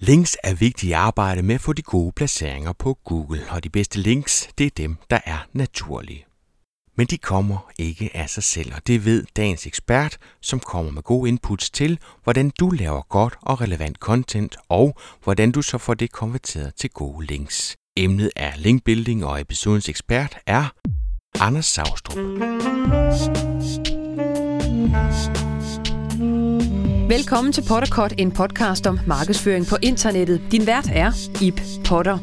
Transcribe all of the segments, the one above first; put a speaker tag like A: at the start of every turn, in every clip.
A: Links er vigtige i arbejde med at få de gode placeringer på Google, og de bedste links, det er dem, der er naturlige. Men de kommer ikke af sig selv, og det ved dagens ekspert, som kommer med gode inputs til, hvordan du laver godt og relevant content, og hvordan du så får det konverteret til gode links. Emnet er linkbuilding, og episodens ekspert er Anders Saustrup.
B: Velkommen til Potterkort, en podcast om markedsføring på internettet. Din vært er Ip Potter.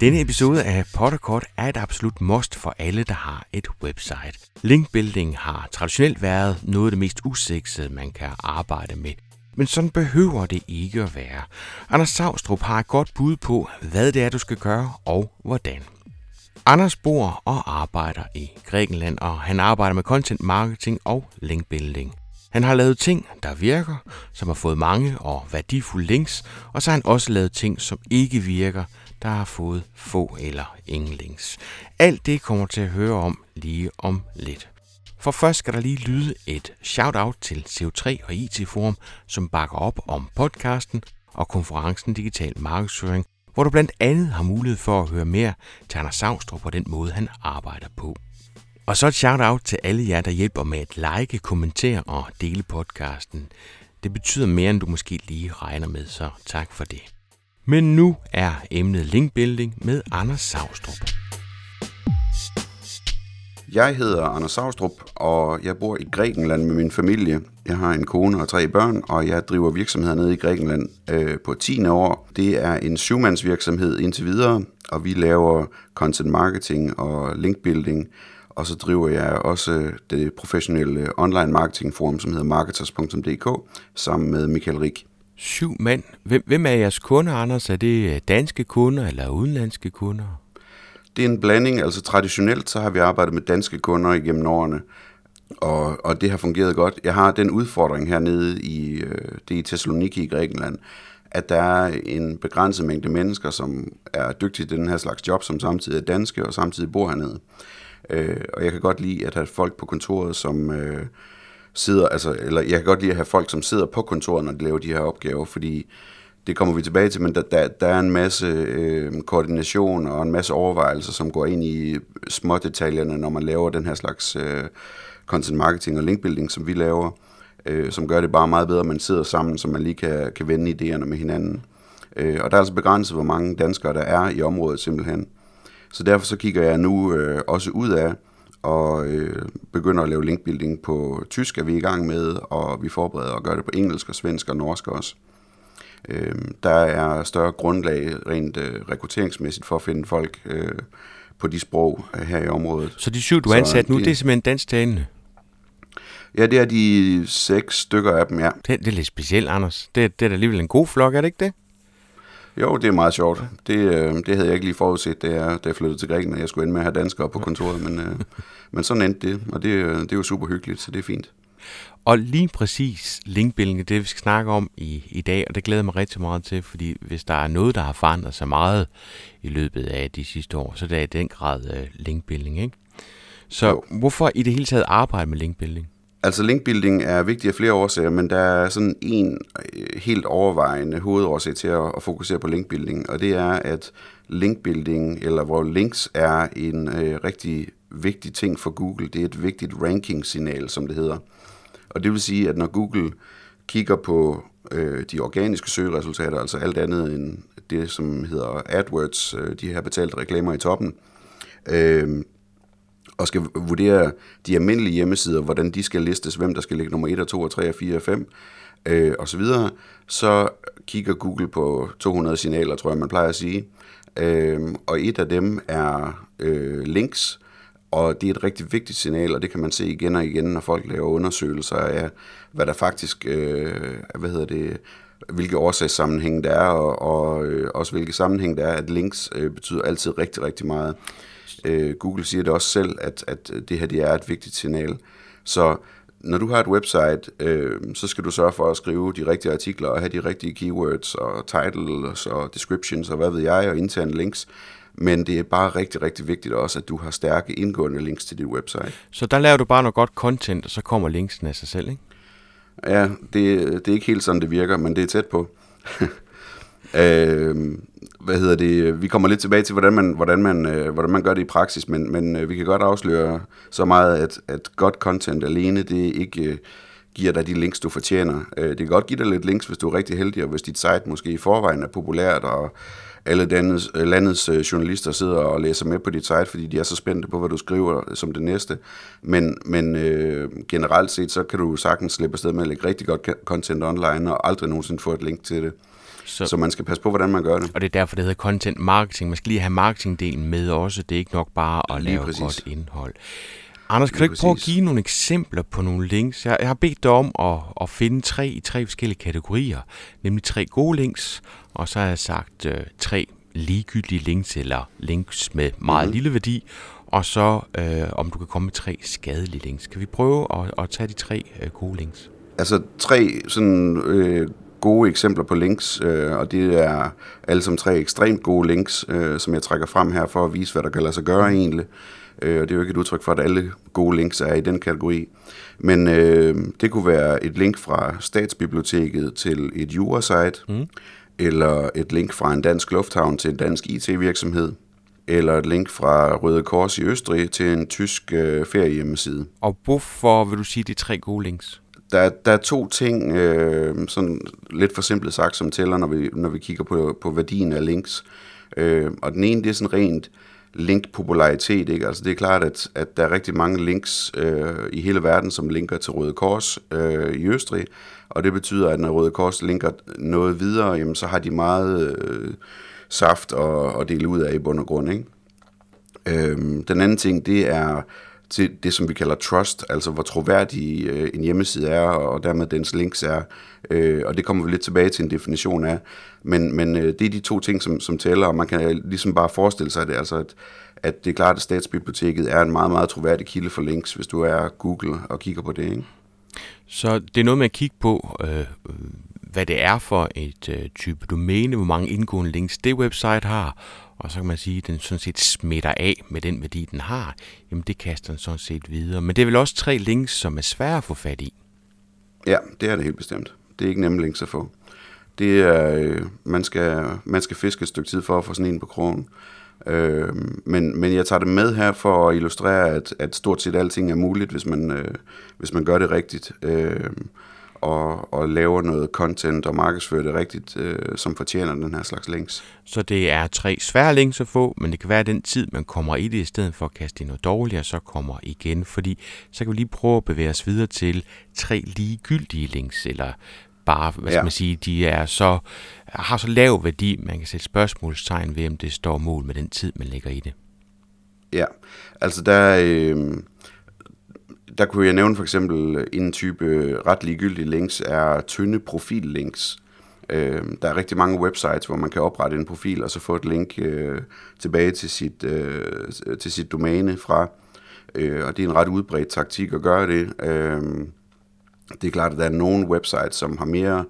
A: Denne episode af Potterkort er et absolut must for alle, der har et website. Linkbuilding har traditionelt været noget af det mest usexede, man kan arbejde med. Men sådan behøver det ikke at være. Anders Savstrup har et godt bud på, hvad det er, du skal gøre og hvordan. Anders bor og arbejder i Grækenland, og han arbejder med content marketing og linkbuilding. Han har lavet ting, der virker, som har fået mange og værdifulde links, og så har han også lavet ting, som ikke virker, der har fået få eller ingen links. Alt det kommer til at høre om lige om lidt. For først skal der lige lyde et shout-out til CO3 og IT Forum, som bakker op om podcasten og konferencen Digital Markedsføring, hvor du blandt andet har mulighed for at høre mere til Anders Savstrup på den måde, han arbejder på. Og så et shout-out til alle jer, der hjælper med at like, kommentere og dele podcasten. Det betyder mere, end du måske lige regner med, så tak for det. Men nu er emnet linkbuilding med Anders Savstrup.
C: Jeg hedder Anders Saustrup, og jeg bor i Grækenland med min familie. Jeg har en kone og tre børn, og jeg driver virksomheder nede i Grækenland øh, på 10. år. Det er en syvmandsvirksomhed indtil videre, og vi laver content marketing og linkbuilding. Og så driver jeg også det professionelle online marketing forum, som hedder marketers.dk, sammen med Michael Rik.
A: Syv mand. Hvem, hvem er jeres kunder, Anders? Er det øh, danske kunder eller udenlandske kunder?
C: Det er en blanding, altså traditionelt så har vi arbejdet med danske kunder igennem årene, og, og det har fungeret godt. Jeg har den udfordring hernede i, øh, det er i Thessaloniki i Grækenland, at der er en begrænset mængde mennesker, som er dygtige til den her slags job, som samtidig er danske og samtidig bor hernede. Øh, og jeg kan godt lide at have folk på kontoret, som øh, sidder, altså, eller jeg kan godt lide at have folk, som sidder på kontoret, når de laver de her opgaver, fordi det kommer vi tilbage til, men der, der, der er en masse øh, koordination og en masse overvejelser, som går ind i små detaljerne, når man laver den her slags øh, content marketing og linkbuilding, som vi laver, øh, som gør det bare meget bedre, at man sidder sammen, så man lige kan, kan vende idéerne med hinanden. Øh, og der er altså begrænset, hvor mange danskere der er i området simpelthen. Så derfor så kigger jeg nu øh, også ud af, og øh, begynder at lave linkbuilding på tysk, er vi i gang med, og vi forbereder at gøre det på engelsk og svensk og norsk også. Øh, der er større grundlag rent øh, rekrutteringsmæssigt for at finde folk øh, på de sprog øh, her i området.
A: Så de syv, du har ansat nu, de, det er simpelthen dansktalende?
C: Ja, det er de seks stykker af dem, ja.
A: Det, det er lidt specielt, Anders. Det, det er da alligevel en god flok, er det ikke det?
C: Jo, det er meget sjovt. Det, øh, det havde jeg ikke lige forudset, da jeg, da jeg flyttede til Grækenland. Jeg skulle ind med at have danskere på kontoret, men, øh, men sådan endte det, og det, øh, det er jo super hyggeligt, så det er fint.
A: Og lige præcis linkbuilding, det vi skal snakke om i, i dag, og det glæder mig rigtig meget til, fordi hvis der er noget, der har forandret sig meget i løbet af de sidste år, så det er i den grad uh, linkbuilding, ikke? Så jo. hvorfor i det hele taget arbejde med linkbuilding?
C: Altså linkbuilding er vigtigt af flere årsager, men der er sådan en øh, helt overvejende hovedårsag til at, at fokusere på linkbuilding, og det er, at linkbuilding, eller hvor links er en øh, rigtig vigtig ting for Google. Det er et vigtigt ranking-signal, som det hedder. Og det vil sige, at når Google kigger på øh, de organiske søgeresultater, altså alt andet end det, som hedder AdWords, øh, de her betalte reklamer i toppen, øh, og skal vurdere de almindelige hjemmesider, hvordan de skal listes, hvem der skal ligge nummer 1 og 2 og 3 og 4 og 5, øh, og så videre, så kigger Google på 200 signaler, tror jeg, man plejer at sige. Øh, og et af dem er øh, links, og det er et rigtig vigtigt signal, og det kan man se igen og igen, når folk laver undersøgelser af, hvad der faktisk, øh, hvad hedder det, hvilke årsagssammenhæng der er, og, og øh, også hvilke sammenhæng der er, at links øh, betyder altid rigtig, rigtig meget. Øh, Google siger det også selv, at, at det her det er et vigtigt signal. Så når du har et website, øh, så skal du sørge for at skrive de rigtige artikler og have de rigtige keywords og titles og descriptions og hvad ved jeg, og interne links. Men det er bare rigtig, rigtig vigtigt også, at du har stærke indgående links til dit website.
A: Så der laver du bare noget godt content, og så kommer linksene af sig selv, ikke?
C: Ja, det, det er ikke helt sådan, det virker, men det er tæt på. øh, hvad hedder det? Vi kommer lidt tilbage til, hvordan man, hvordan man, øh, hvordan man gør det i praksis, men, men øh, vi kan godt afsløre så meget, at, at godt content alene, det ikke øh, giver dig de links, du fortjener. Øh, det kan godt give dig lidt links, hvis du er rigtig heldig, og hvis dit site måske i forvejen er populært, og alle landets, øh, landets øh, journalister sidder og læser med på dit site, fordi de er så spændte på, hvad du skriver som det næste. Men, men øh, generelt set, så kan du sagtens slippe afsted med at lægge rigtig godt content online, og aldrig nogensinde få et link til det. Så, så man skal passe på, hvordan man gør det.
A: Og det er derfor, det hedder content marketing. Man skal lige have marketingdelen med også. Det er ikke nok bare at lige lave præcis. godt indhold. Anders, kan du ikke prøve at give nogle eksempler på nogle links? Jeg, jeg har bedt dig om at, at finde tre i tre forskellige kategorier, nemlig tre gode links, og så har jeg sagt øh, tre ligegyldige links, eller links med meget mm-hmm. lille værdi, og så øh, om du kan komme med tre skadelige links. Kan vi prøve at, at tage de tre øh, gode links?
C: Altså tre sådan øh, gode eksempler på links, øh, og det er alle som tre ekstremt gode links, øh, som jeg trækker frem her for at vise, hvad der kan lade sig gøre egentlig. Øh, og det er jo ikke et udtryk for, at alle gode links er i den kategori. Men øh, det kunne være et link fra Statsbiblioteket til et jurasite, mm. eller et link fra en dansk lufthavn til en dansk IT-virksomhed, eller et link fra Røde Kors i Østrig til en tysk øh, feriehjemmeside.
A: Og hvorfor vil du sige de tre gode links?
C: Der, der er to ting, øh, sådan lidt for simpelt sagt, som tæller, når vi, når vi kigger på, på værdien af links. Øh, og den ene, det er sådan rent link-popularitet. Ikke? Altså det er klart, at, at der er rigtig mange links øh, i hele verden, som linker til Røde Kors øh, i Østrig, og det betyder, at når Røde Kors linker noget videre, jamen, så har de meget øh, saft at, at dele ud af i bund og grund. Ikke? Øh, den anden ting, det er til det, som vi kalder trust, altså hvor troværdig øh, en hjemmeside er, og dermed dens links er. Øh, og det kommer vi lidt tilbage til en definition af. Men, men øh, det er de to ting, som, som tæller, og man kan ligesom bare forestille sig det, altså at, at det er klart, at statsbiblioteket er en meget, meget troværdig kilde for links, hvis du er Google og kigger på det. Ikke?
A: Så det er noget med at kigge på, øh, hvad det er for et øh, type domæne, hvor mange indgående links det website har, og så kan man sige, at den sådan set smitter af med den værdi, den har, jamen det kaster den sådan set videre. Men det er vel også tre links, som er svære at få fat i?
C: Ja, det er det helt bestemt. Det er ikke nemme links at få. Det er, øh, man, skal, man skal fiske et stykke tid for at få sådan en på krogen. Øh, men, men jeg tager det med her for at illustrere, at, at stort set alting er muligt, hvis man, øh, hvis man gør det rigtigt. Øh, og, og laver noget content og markedsfører det rigtigt, øh, som fortjener den her slags links.
A: Så det er tre svære links at få, men det kan være, at den tid, man kommer i det, i stedet for at kaste i noget dårligere, så kommer igen. Fordi så kan vi lige prøve at bevæge os videre til tre ligegyldige links, eller bare, hvad skal ja. man sige, de er så, har så lav værdi, man kan sætte spørgsmålstegn ved, om det står mål med den tid, man lægger i det.
C: Ja, altså der, øh, der kunne jeg nævne for eksempel en type ret ligegyldige links er tynde profillinks. Øh, der er rigtig mange websites, hvor man kan oprette en profil og så få et link øh, tilbage til sit, øh, til sit domæne fra. Øh, og det er en ret udbredt taktik at gøre det. Øh, det er klart, at der er nogle websites, som har mere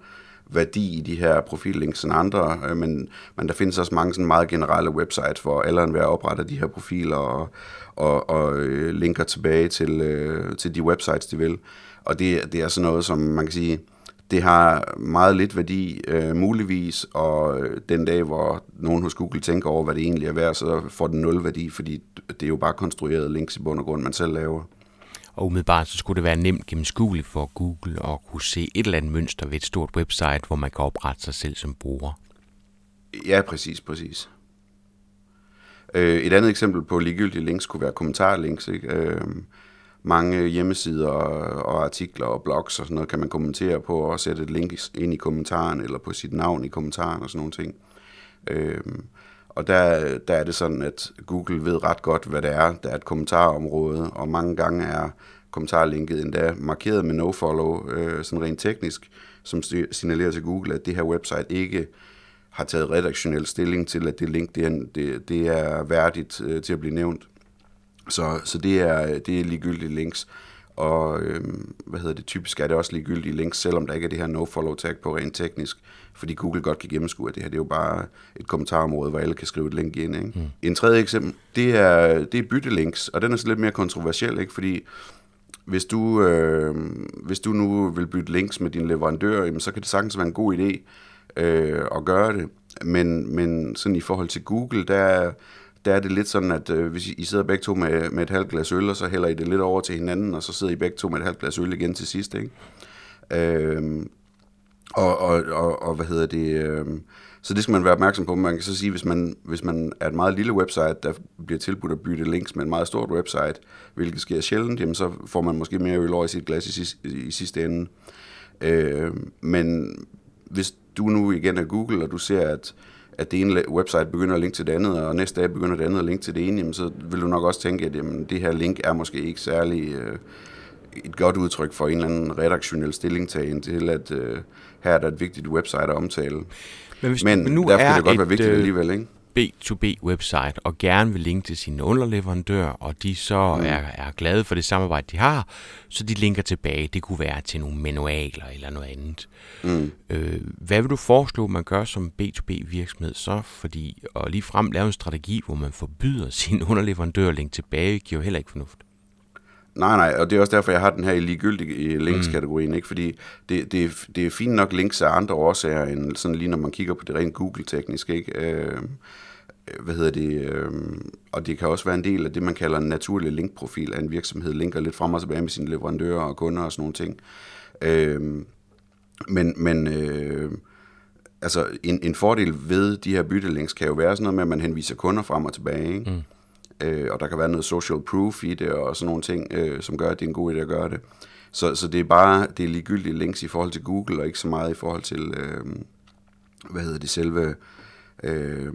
C: værdi i de her profillinks end andre, øh, men, men der findes også mange sådan meget generelle websites, hvor alle enhver opretter de her profiler og, og, og øh, linker tilbage til, øh, til de websites, de vil. Og det, det er sådan noget, som man kan sige, det har meget lidt værdi, øh, muligvis, og øh, den dag, hvor nogen hos Google tænker over, hvad det egentlig er værd, så får den nul værdi, fordi det er jo bare konstruerede links i bund og grund, man selv laver.
A: Og umiddelbart så skulle det være nemt gennemskueligt for Google at kunne se et eller andet mønster ved et stort website, hvor man kan oprette sig selv som bruger.
C: Ja, præcis, præcis. Øh, et andet eksempel på ligegyldige links kunne være kommentarlinks. Ikke? Øh, mange hjemmesider og artikler og blogs og sådan noget kan man kommentere på og sætte et link ind i kommentaren eller på sit navn i kommentaren og sådan nogle ting. Øh, og der, der er det sådan, at Google ved ret godt, hvad det er. Der er et kommentarområde, og mange gange er kommentarlinket endda markeret med nofollow, øh, sådan rent teknisk, som signalerer til Google, at det her website ikke har taget redaktionel stilling til, at det link det er, det, det er værdigt øh, til at blive nævnt. Så, så det, er, det er ligegyldige links. Og øh, hvad hedder det, typisk er det også ligegyldige links, selvom der ikke er det her nofollow tag på rent teknisk, fordi Google godt kan gennemskue, at det her det er jo bare et kommentarområde, hvor alle kan skrive et link ind. Ikke? Mm. En tredje eksempel, det er, det er byttelinks, og den er så lidt mere kontroversiel, ikke? fordi hvis du, øh, hvis du nu vil bytte links med din leverandør, jamen, så kan det sagtens være en god idé øh, at gøre det. Men, men sådan i forhold til Google, der, der er det lidt sådan, at øh, hvis I sidder begge to med, med et halvt glas øl, og så hælder I det lidt over til hinanden, og så sidder I begge to med et halvt glas øl igen til sidst, ikke? Øh, og, og, og, og hvad hedder det... Øh, så det skal man være opmærksom på. Man kan så sige, hvis man, hvis man er et meget lille website, der bliver tilbudt at bytte links med et meget stort website, hvilket sker sjældent, jamen så får man måske mere øl over i sit glas i, i sidste ende. Øh, men hvis du nu igen er Google, og du ser, at, at det ene website begynder at linke til det andet, og næste dag begynder det andet at linke til det ene, jamen så vil du nok også tænke, at jamen, det her link er måske ikke særlig øh, et godt udtryk for en eller anden redaktionel stillingtagen til, at øh, her er der et vigtigt website at omtale. Men, hvis men nu derfor er det godt et, være vigtigt øh, alligevel, ikke?
A: B2B-website og gerne vil linke til sin underleverandør, og de så mm. er, er glade for det samarbejde, de har, så de linker tilbage. Det kunne være til nogle manualer eller noget andet. Mm. Øh, hvad vil du foreslå, man gør som B2B-virksomhed så? Fordi at lige frem lave en strategi, hvor man forbyder sin underleverandør at linke tilbage, giver jo heller ikke fornuft.
C: Nej, nej, og det er også derfor, jeg har den her i ligegyldige links-kategorien, ikke? fordi det, det, er, det er fint nok links af andre årsager, end sådan lige når man kigger på det rent Google-teknisk, ikke? Øh, hvad hedder det, øh, og det kan også være en del af det, man kalder en naturlig linkprofil af en virksomhed, linker lidt frem og tilbage med sine leverandører og kunder og sådan nogle ting. Øh, men men øh, altså en, en fordel ved de her byttelinks kan jo være sådan noget med, at man henviser kunder frem og tilbage, ikke? Mm øh, og der kan være noget social proof i det, og sådan nogle ting, øh, som gør, at det er en god idé at gøre det. Så, så det er bare det er ligegyldige links i forhold til Google, og ikke så meget i forhold til, øh, hvad hedder det, selve, øh,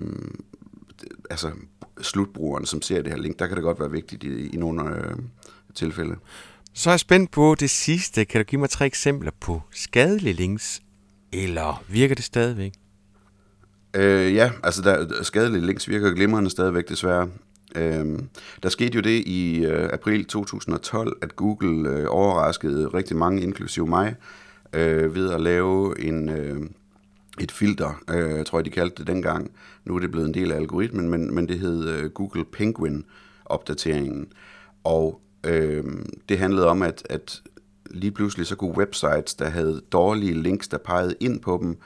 C: altså slutbrugeren, som ser det her link. Der kan det godt være vigtigt i, i nogle øh, tilfælde.
A: Så er jeg spændt på det sidste. Kan du give mig tre eksempler på skadelige links, eller virker det stadigvæk?
C: Øh, ja, altså der, skadelige links virker glimrende stadigvæk desværre. Øhm, der skete jo det i øh, april 2012, at Google øh, overraskede rigtig mange, inklusive mig, øh, ved at lave en, øh, et filter, øh, tror jeg de kaldte det dengang. Nu er det blevet en del af algoritmen, men, men det hed øh, Google Penguin-opdateringen. Og øh, det handlede om, at, at lige pludselig så kunne websites, der havde dårlige links, der pegede ind på dem,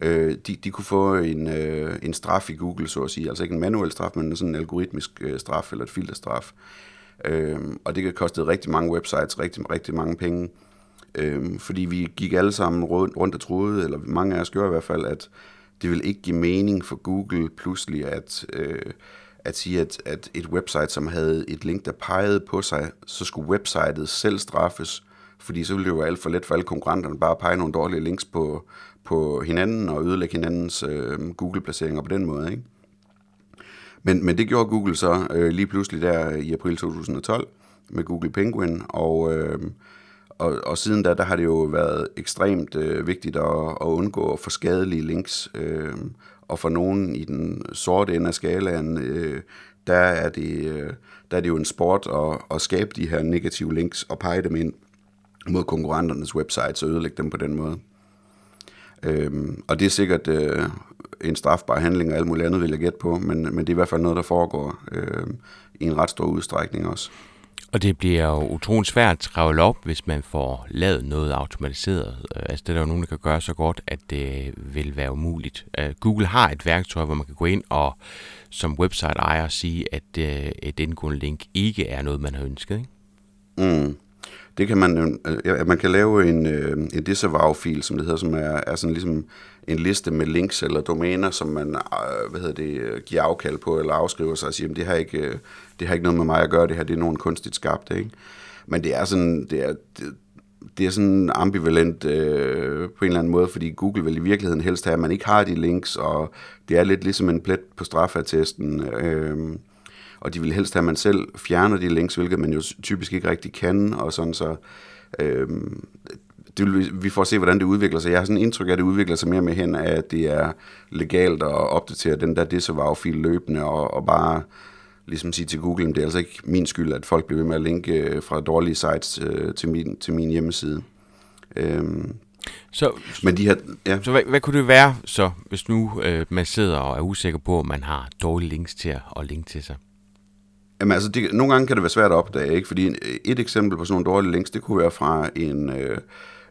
C: øh, de, de kunne få en, øh, en straf i Google, så at sige. Altså ikke en manuel straf, men sådan en algoritmisk øh, straf eller et filterstraf. Øh, og det kostede rigtig mange websites rigtig, rigtig mange penge. Øh, fordi vi gik alle sammen rundt, rundt og troede, eller mange af os gjorde i hvert fald, at det vil ikke give mening for Google pludselig at, øh, at sige, at, at et website, som havde et link, der pegede på sig, så skulle websitet selv straffes, fordi så ville det jo være alt for let for alle konkurrenterne bare at pege nogle dårlige links på, på hinanden og ødelægge hinandens øh, Google-placeringer på den måde. Ikke? Men, men det gjorde Google så øh, lige pludselig der i april 2012 med Google Penguin, og, øh, og, og siden da, der har det jo været ekstremt øh, vigtigt at, at undgå få skadelige links, øh, og for nogen i den sorte ende af skalaen, øh, der, er det, øh, der er det jo en sport at, at skabe de her negative links og pege dem ind mod konkurrenternes websites og ødelægge dem på den måde. Øhm, og det er sikkert øh, en strafbar handling og alt muligt andet, vil jeg gætte på, men, men det er i hvert fald noget, der foregår øh, i en ret stor udstrækning også.
A: Og det bliver jo utroligt svært at travle op, hvis man får lavet noget automatiseret. Øh, altså det er der jo nogen, der kan gøre så godt, at det vil være umuligt. Uh, Google har et værktøj, hvor man kan gå ind og som website-ejer sige, at uh, et indgående link ikke er noget, man har ønsket. Ikke?
C: Mm. Det kan man, øh, man kan lave en, øh, en disavow-fil, som det hedder, som er, er sådan ligesom en liste med links eller domæner, som man øh, hvad hedder det, øh, giver afkald på eller afskriver sig og siger, det har, ikke, øh, det har ikke noget med mig at gøre, det her det er nogen kunstigt skabt. Ikke? Men det er sådan, det er, det, det er sådan ambivalent øh, på en eller anden måde, fordi Google vil i virkeligheden helst have, at man ikke har de links, og det er lidt ligesom en plet på straffattesten. Øh, og de vil helst have, at man selv fjerner de links, hvilket man jo typisk ikke rigtig kan, og sådan så... Øh, det vil, vi får se, hvordan det udvikler sig. Jeg har sådan en indtryk af, at det udvikler sig mere med hen, at det er legalt at opdatere den der disavow-fil løbende, og, og bare ligesom sige til Google, det er altså ikke min skyld, at folk bliver ved med at linke øh, fra dårlige sites øh, til, min, til min hjemmeside. Øhm,
A: så, Men de her, ja. så hvad, hvad kunne det være, så, hvis nu øh, man sidder og er usikker på, om man har dårlige links til at, at linke til sig?
C: Jamen altså, det, nogle gange kan det være svært at opdage, ikke? Fordi et eksempel på sådan nogle dårlige links, det kunne være fra en, øh,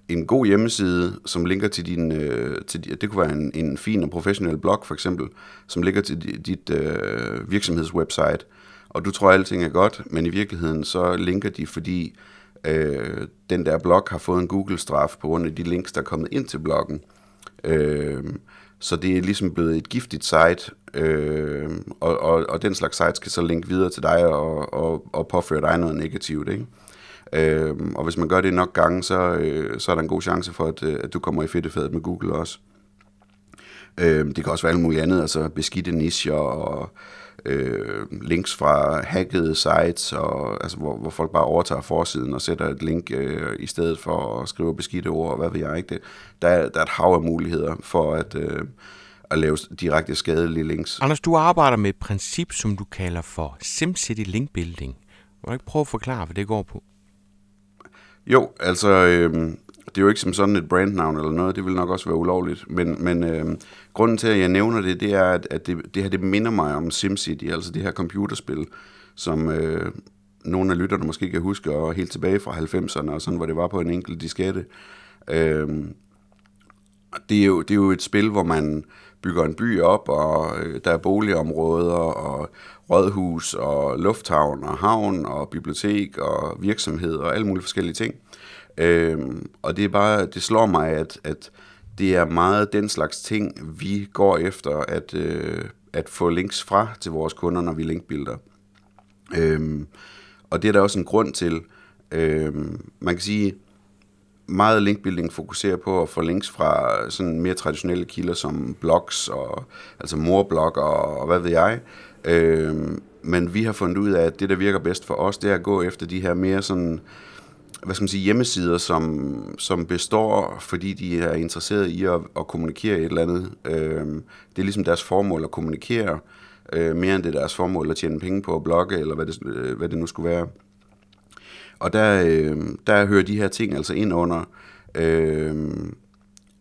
C: en god hjemmeside, som linker til din, øh, til, det kunne være en, en fin og professionel blog for eksempel, som linker til dit øh, virksomhedswebsite, og du tror, at alting er godt, men i virkeligheden så linker de, fordi øh, den der blog har fået en Google-straf på grund af de links, der er kommet ind til bloggen. Øh, så det er ligesom blevet et giftigt site, øh, og, og, og den slags sites kan så linke videre til dig og, og, og påføre dig noget negativt. Ikke? Øh, og hvis man gør det nok gange, så, øh, så er der en god chance for, at, øh, at du kommer i fedtefadet med Google også. Øh, det kan også være alt muligt andet, altså beskidte nischer og øh, links fra hackede sites, og, altså, hvor, hvor folk bare overtager forsiden og sætter et link øh, i stedet for at skrive beskidte ord, og hvad ved jeg ikke. Det, der, er, der er et hav af muligheder for at, øh, at lave direkte skadelige links.
A: Anders, du arbejder med et princip, som du kalder for SimCity Link Building. Må du ikke prøve at forklare, hvad det går på?
C: Jo, altså, øh, det er jo ikke som sådan et brandnavn eller noget, det vil nok også være ulovligt, men, men øh, grunden til, at jeg nævner det, det er, at, at det, det her, det minder mig om SimCity, altså det her computerspil, som øh, nogle af lytterne måske kan huske, og helt tilbage fra 90'erne, og sådan, hvor det var på en enkelt diskette. Øh, det, er jo, det er jo et spil, hvor man bygger en by op, og øh, der er boligområder, og rådhus, og lufthavn, og havn, og bibliotek, og virksomhed, og alle mulige forskellige ting. Øhm, og det er bare, det slår mig, at, at det er meget den slags ting, vi går efter at, øh, at få links fra til vores kunder, når vi linkbilder. Øhm, og det er der også en grund til. Øhm, man kan sige, meget linkbuilding fokuserer på at få links fra sådan mere traditionelle kilder som blogs, og, altså morblog og, og hvad ved jeg. Øh, men vi har fundet ud af, at det, der virker bedst for os, det er at gå efter de her mere sådan hvad skal man sige, hjemmesider, som, som består, fordi de er interesseret i at, at kommunikere et eller andet. Øh, det er ligesom deres formål at kommunikere, øh, mere end det er deres formål at tjene penge på at blogge, eller hvad det, øh, hvad det nu skulle være. Og der, øh, der hører de her ting altså ind under, øh,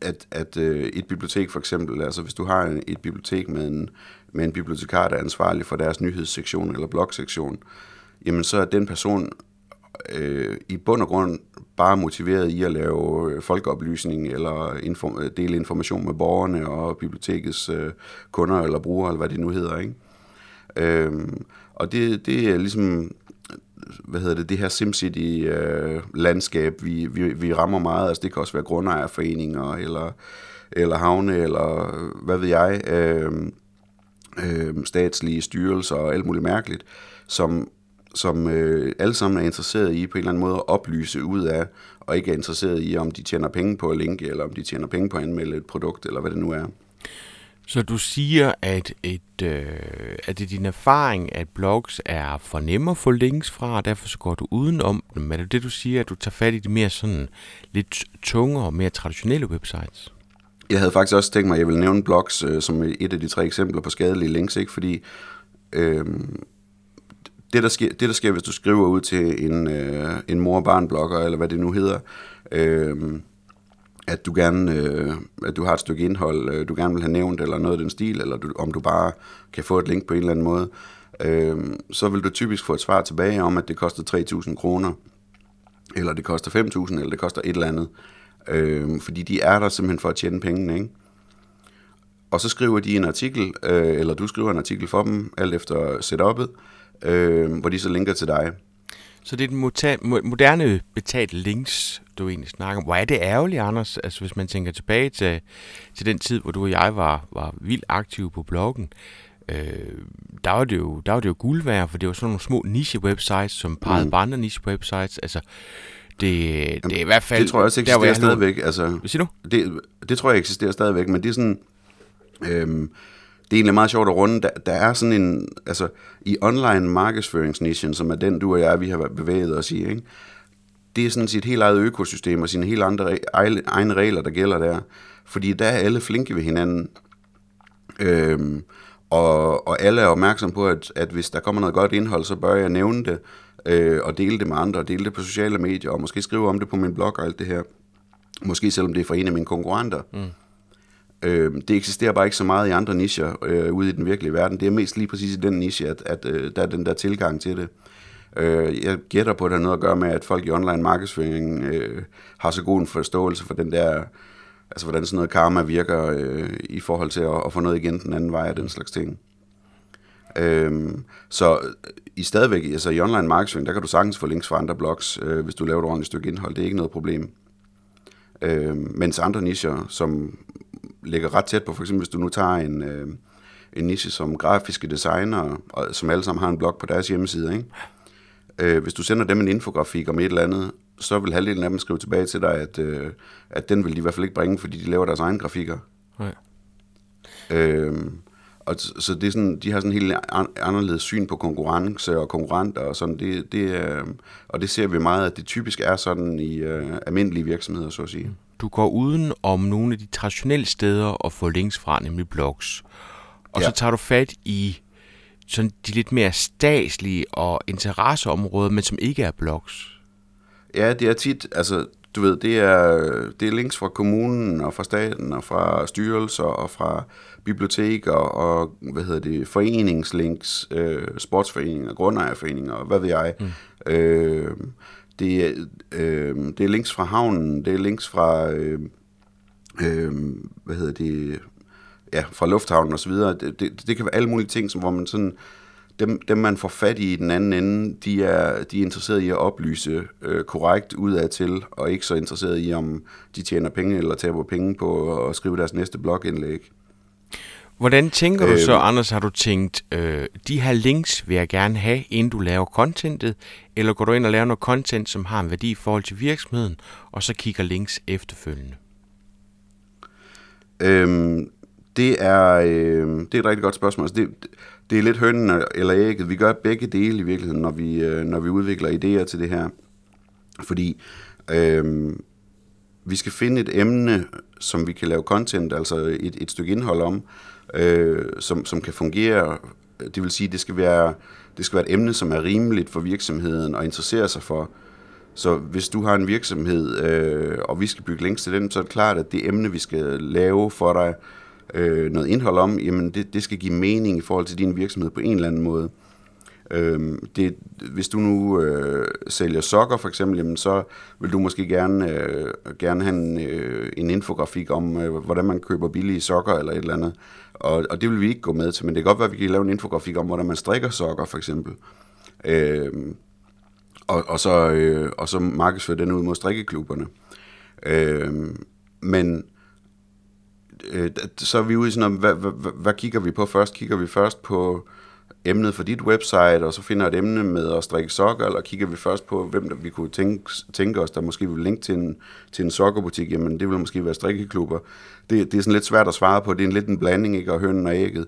C: at, at øh, et bibliotek for eksempel, altså hvis du har et bibliotek med en, med en bibliotekar, der er ansvarlig for deres nyhedssektion eller blogsektion, jamen så er den person øh, i bund og grund bare motiveret i at lave øh, folkeoplysning eller inform- dele information med borgerne og bibliotekets øh, kunder eller brugere, eller hvad det nu hedder. Ikke? Øhm, og det, det er ligesom hvad hedder det, det her SimCity-landskab, øh, vi, vi, vi rammer meget. Altså det kan også være grundejerforeninger, eller, eller havne, eller øh, hvad ved jeg, øh, øh, statslige styrelser og alt muligt mærkeligt, som som øh, alle sammen er interesseret i på en eller anden måde at oplyse ud af, og ikke er interesseret i, om de tjener penge på at linke, eller om de tjener penge på at anmelde et produkt, eller hvad det nu er.
A: Så du siger, at, et, øh, at det er din erfaring, at blogs er for nemme at få links fra, og derfor så går du udenom dem. Er det det, du siger, at du tager fat i de mere sådan lidt tungere og mere traditionelle websites?
C: Jeg havde faktisk også tænkt mig, at jeg ville nævne blogs øh, som et af de tre eksempler på skadelige links, ikke? fordi øh, det, der sker, det, der sker, hvis du skriver ud til en, øh, en mor-barn-blogger, eller hvad det nu hedder, øh, at du gerne, øh, at du har et stykke indhold, øh, du gerne vil have nævnt, eller noget af den stil, eller du, om du bare kan få et link på en eller anden måde, øh, så vil du typisk få et svar tilbage om, at det koster 3.000 kroner, eller det koster 5.000, eller det koster et eller andet. Øh, fordi de er der simpelthen for at tjene pengene, ikke? Og så skriver de en artikel, øh, eller du skriver en artikel for dem, alt efter setup'et, øh, hvor de så linker til dig.
A: Så det er den moderne betalt links, du egentlig snakker om. Hvor er det ærgerligt, Anders, altså hvis man tænker tilbage til, til den tid, hvor du og jeg var, var vildt aktive på bloggen. Øh, der, var det jo, der var det jo guld værd, for det var sådan nogle små niche-websites, som pegede mm. på andre niche-websites. Altså, det, det er i hvert fald...
C: Det tror jeg også eksisterer der, stadigvæk. Altså,
A: Hvad siger du?
C: Det, det tror jeg eksisterer stadigvæk, men det er sådan... Øh, det er egentlig meget sjovt at runde. Der, der er sådan en, altså i online markedsføringsnichen, som er den, du og jeg, vi har bevæget os i, ikke? Det er sådan sit helt eget økosystem og sine helt andre egne regler, der gælder der. Fordi der er alle flinke ved hinanden. Øhm, og, og alle er opmærksom på, at, at hvis der kommer noget godt indhold, så bør jeg nævne det, øh, og dele det med andre, og dele det på sociale medier, og måske skrive om det på min blog og alt det her. Måske selvom det er for en af mine konkurrenter. Mm. Øh, det eksisterer bare ikke så meget i andre nicher øh, ude i den virkelige verden. Det er mest lige præcis i den niche, at, at øh, der er den der tilgang til det. Øh, Øh, jeg gætter på, at det har noget at gøre med, at folk i online markedsføring øh, har så god en forståelse for den der, altså hvordan sådan noget karma virker øh, i forhold til at, at få noget igen den anden vej af den slags ting. Øhm, øh, så i stadigvæk, altså i online markedsføring, der kan du sagtens få links fra andre blogs, øh, hvis du laver et ordentligt stykke indhold. Det er ikke noget problem. Øh, mens andre nicher, som ligger ret tæt på, for eksempel hvis du nu tager en, øh, en niche som grafiske designer, og, som alle sammen har en blog på deres hjemmeside, ikke? Øh, hvis du sender dem en infografik om et eller andet, så vil halvdelen af dem skrive tilbage til dig, at, øh, at den vil de i hvert fald ikke bringe, fordi de laver deres egne grafikker. Nej. Øh, og så det er sådan, de har sådan en helt anderledes syn på konkurrence og konkurrenter og sådan. Det, det, øh, og det ser vi meget, at det typisk er sådan i øh, almindelige virksomheder, så at sige.
A: Du går uden om nogle af de traditionelle steder at få links fra, nemlig blogs. Og ja. så tager du fat i sådan de lidt mere statslige og interesseområder, men som ikke er blogs.
C: Ja, det er tit, altså du ved, det er, det er links fra kommunen og fra staten og fra styrelser og fra biblioteker og, hvad hedder det, foreningslinks, øh, sportsforeninger, grundejerforeninger, hvad ved jeg. Mm. Øh, det, er, øh, det er links fra havnen, det er links fra, øh, øh, hvad hedder det, ja, fra lufthavnen og så videre. Det, det, det kan være alle mulige ting, som, hvor man sådan, dem, dem man får fat i i den anden ende, de er, de er interesseret i at oplyse øh, korrekt udad til, og ikke så interesseret i, om de tjener penge eller taber penge på at skrive deres næste blogindlæg.
A: Hvordan tænker du så, øh, Anders, har du tænkt, øh, de her links vil jeg gerne have, inden du laver contentet, eller går du ind og laver noget content, som har en værdi i forhold til virksomheden, og så kigger links efterfølgende?
C: Øhm, det, er, øh, det er et rigtig godt spørgsmål. Altså det, det er lidt hønnen eller ægget. Vi gør begge dele i virkeligheden, når vi, øh, når vi udvikler idéer til det her. Fordi øh, vi skal finde et emne, som vi kan lave content, altså et, et stykke indhold om, øh, som, som kan fungere. Det vil sige, det skal være det skal være et emne, som er rimeligt for virksomheden og interessere sig for. Så hvis du har en virksomhed, øh, og vi skal bygge links til den, så er det klart, at det emne, vi skal lave for dig, øh, noget indhold om, jamen det, det skal give mening i forhold til din virksomhed på en eller anden måde. Øh, det, hvis du nu øh, sælger sokker for eksempel, jamen så vil du måske gerne, øh, gerne have en, øh, en infografik om, øh, hvordan man køber billige sokker eller et eller andet. Og, og det vil vi ikke gå med til, men det kan godt være, at vi kan lave en infografik om, hvordan man strikker sokker for eksempel. Øh, og, og, så, øh, og så markedsføre den ud mod strikkeklubberne. Øh, men øh, så er vi ude i sådan, hvad, hvad, hvad, kigger vi på først? Kigger vi først på emnet for dit website, og så finder et emne med at strikke sokker, eller kigger vi først på, hvem der, vi kunne tænke, tænke os, der måske vil linke til en, til en sokkerbutik, jamen det vil måske være strikkeklubber. Det, det er sådan lidt svært at svare på, det er en lidt en blanding, ikke, og hønnen og ægget.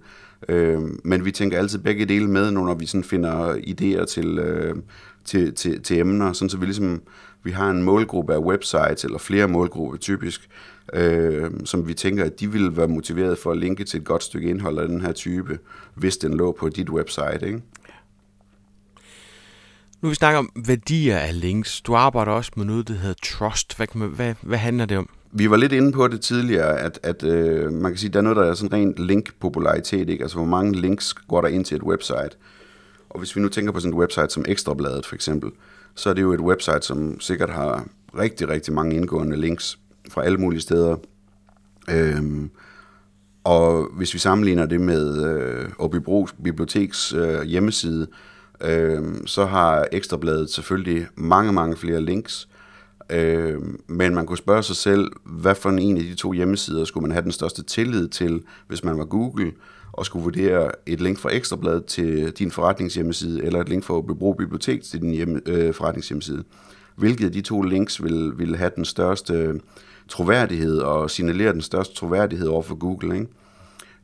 C: Øh, men vi tænker altid begge dele med, når vi sådan finder idéer til, øh, til, til, til emner, sådan så vi ligesom, vi har en målgruppe af websites, eller flere målgrupper typisk, øh, som vi tænker, at de ville være motiveret for at linke til et godt stykke indhold af den her type, hvis den lå på dit website. Ikke?
A: Nu vi snakker om værdier af links. Du arbejder også med noget, der hedder trust. Hvad, hvad, hvad handler det om?
C: Vi var lidt inde på det tidligere, at, at øh, man kan sige, der er noget, der er sådan rent link-popularitet. Ikke? Altså, hvor mange links går der ind til et website? Og hvis vi nu tænker på sådan et website som Ekstrabladet for eksempel, så er det jo et website, som sikkert har rigtig, rigtig mange indgående links fra alle mulige steder. Øhm, og hvis vi sammenligner det med øh, Åbybro Biblioteks øh, hjemmeside, øh, så har Ekstrabladet selvfølgelig mange, mange flere links. Øh, men man kunne spørge sig selv, hvad for en af de to hjemmesider skulle man have den største tillid til, hvis man var Google, og skulle vurdere et link fra Ekstrabladet til din forretningshjemmeside, eller et link fra Åbybro Bibliotek til din hjemme, øh, forretningshjemmeside. Hvilket af de to links vil, vil have den største troværdighed og signalere den største troværdighed over for Google. Ikke?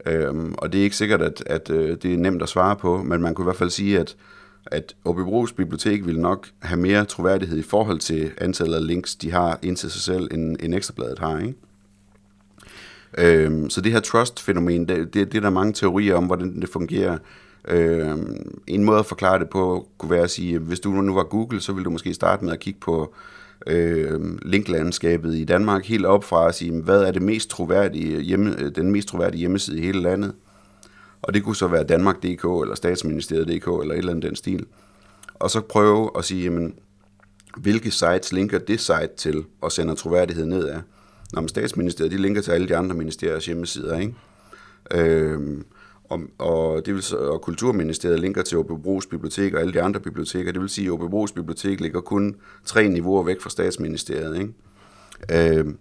C: Øhm, og det er ikke sikkert, at, at øh, det er nemt at svare på, men man kunne i hvert fald sige, at, at Åbybros Bibliotek vil nok have mere troværdighed i forhold til antallet af links, de har ind til sig selv, end, end Ekstrabladet har. Ikke? Øhm, så det her trust-fænomen, det, det, det er der mange teorier om, hvordan det fungerer. Øhm, en måde at forklare det på kunne være at sige, hvis du nu var Google, så ville du måske starte med at kigge på øh, linklandskabet i Danmark helt op fra at sige, hvad er det mest troværdige hjemme, den mest troværdige hjemmeside i hele landet. Og det kunne så være Danmark.dk eller Statsministeriet.dk eller et eller andet den stil. Og så prøve at sige, jamen, hvilke sites linker det site til og sender troværdighed nedad. Når Statsministeriet, de linker til alle de andre ministeriers hjemmesider, ikke? Øhm, og, og, det vil, så, og Kulturministeriet linker til Åbebros Bibliotek og alle de andre biblioteker. Det vil sige, at Åbebros Bibliotek ligger kun tre niveauer væk fra Statsministeriet. Ikke? Øhm,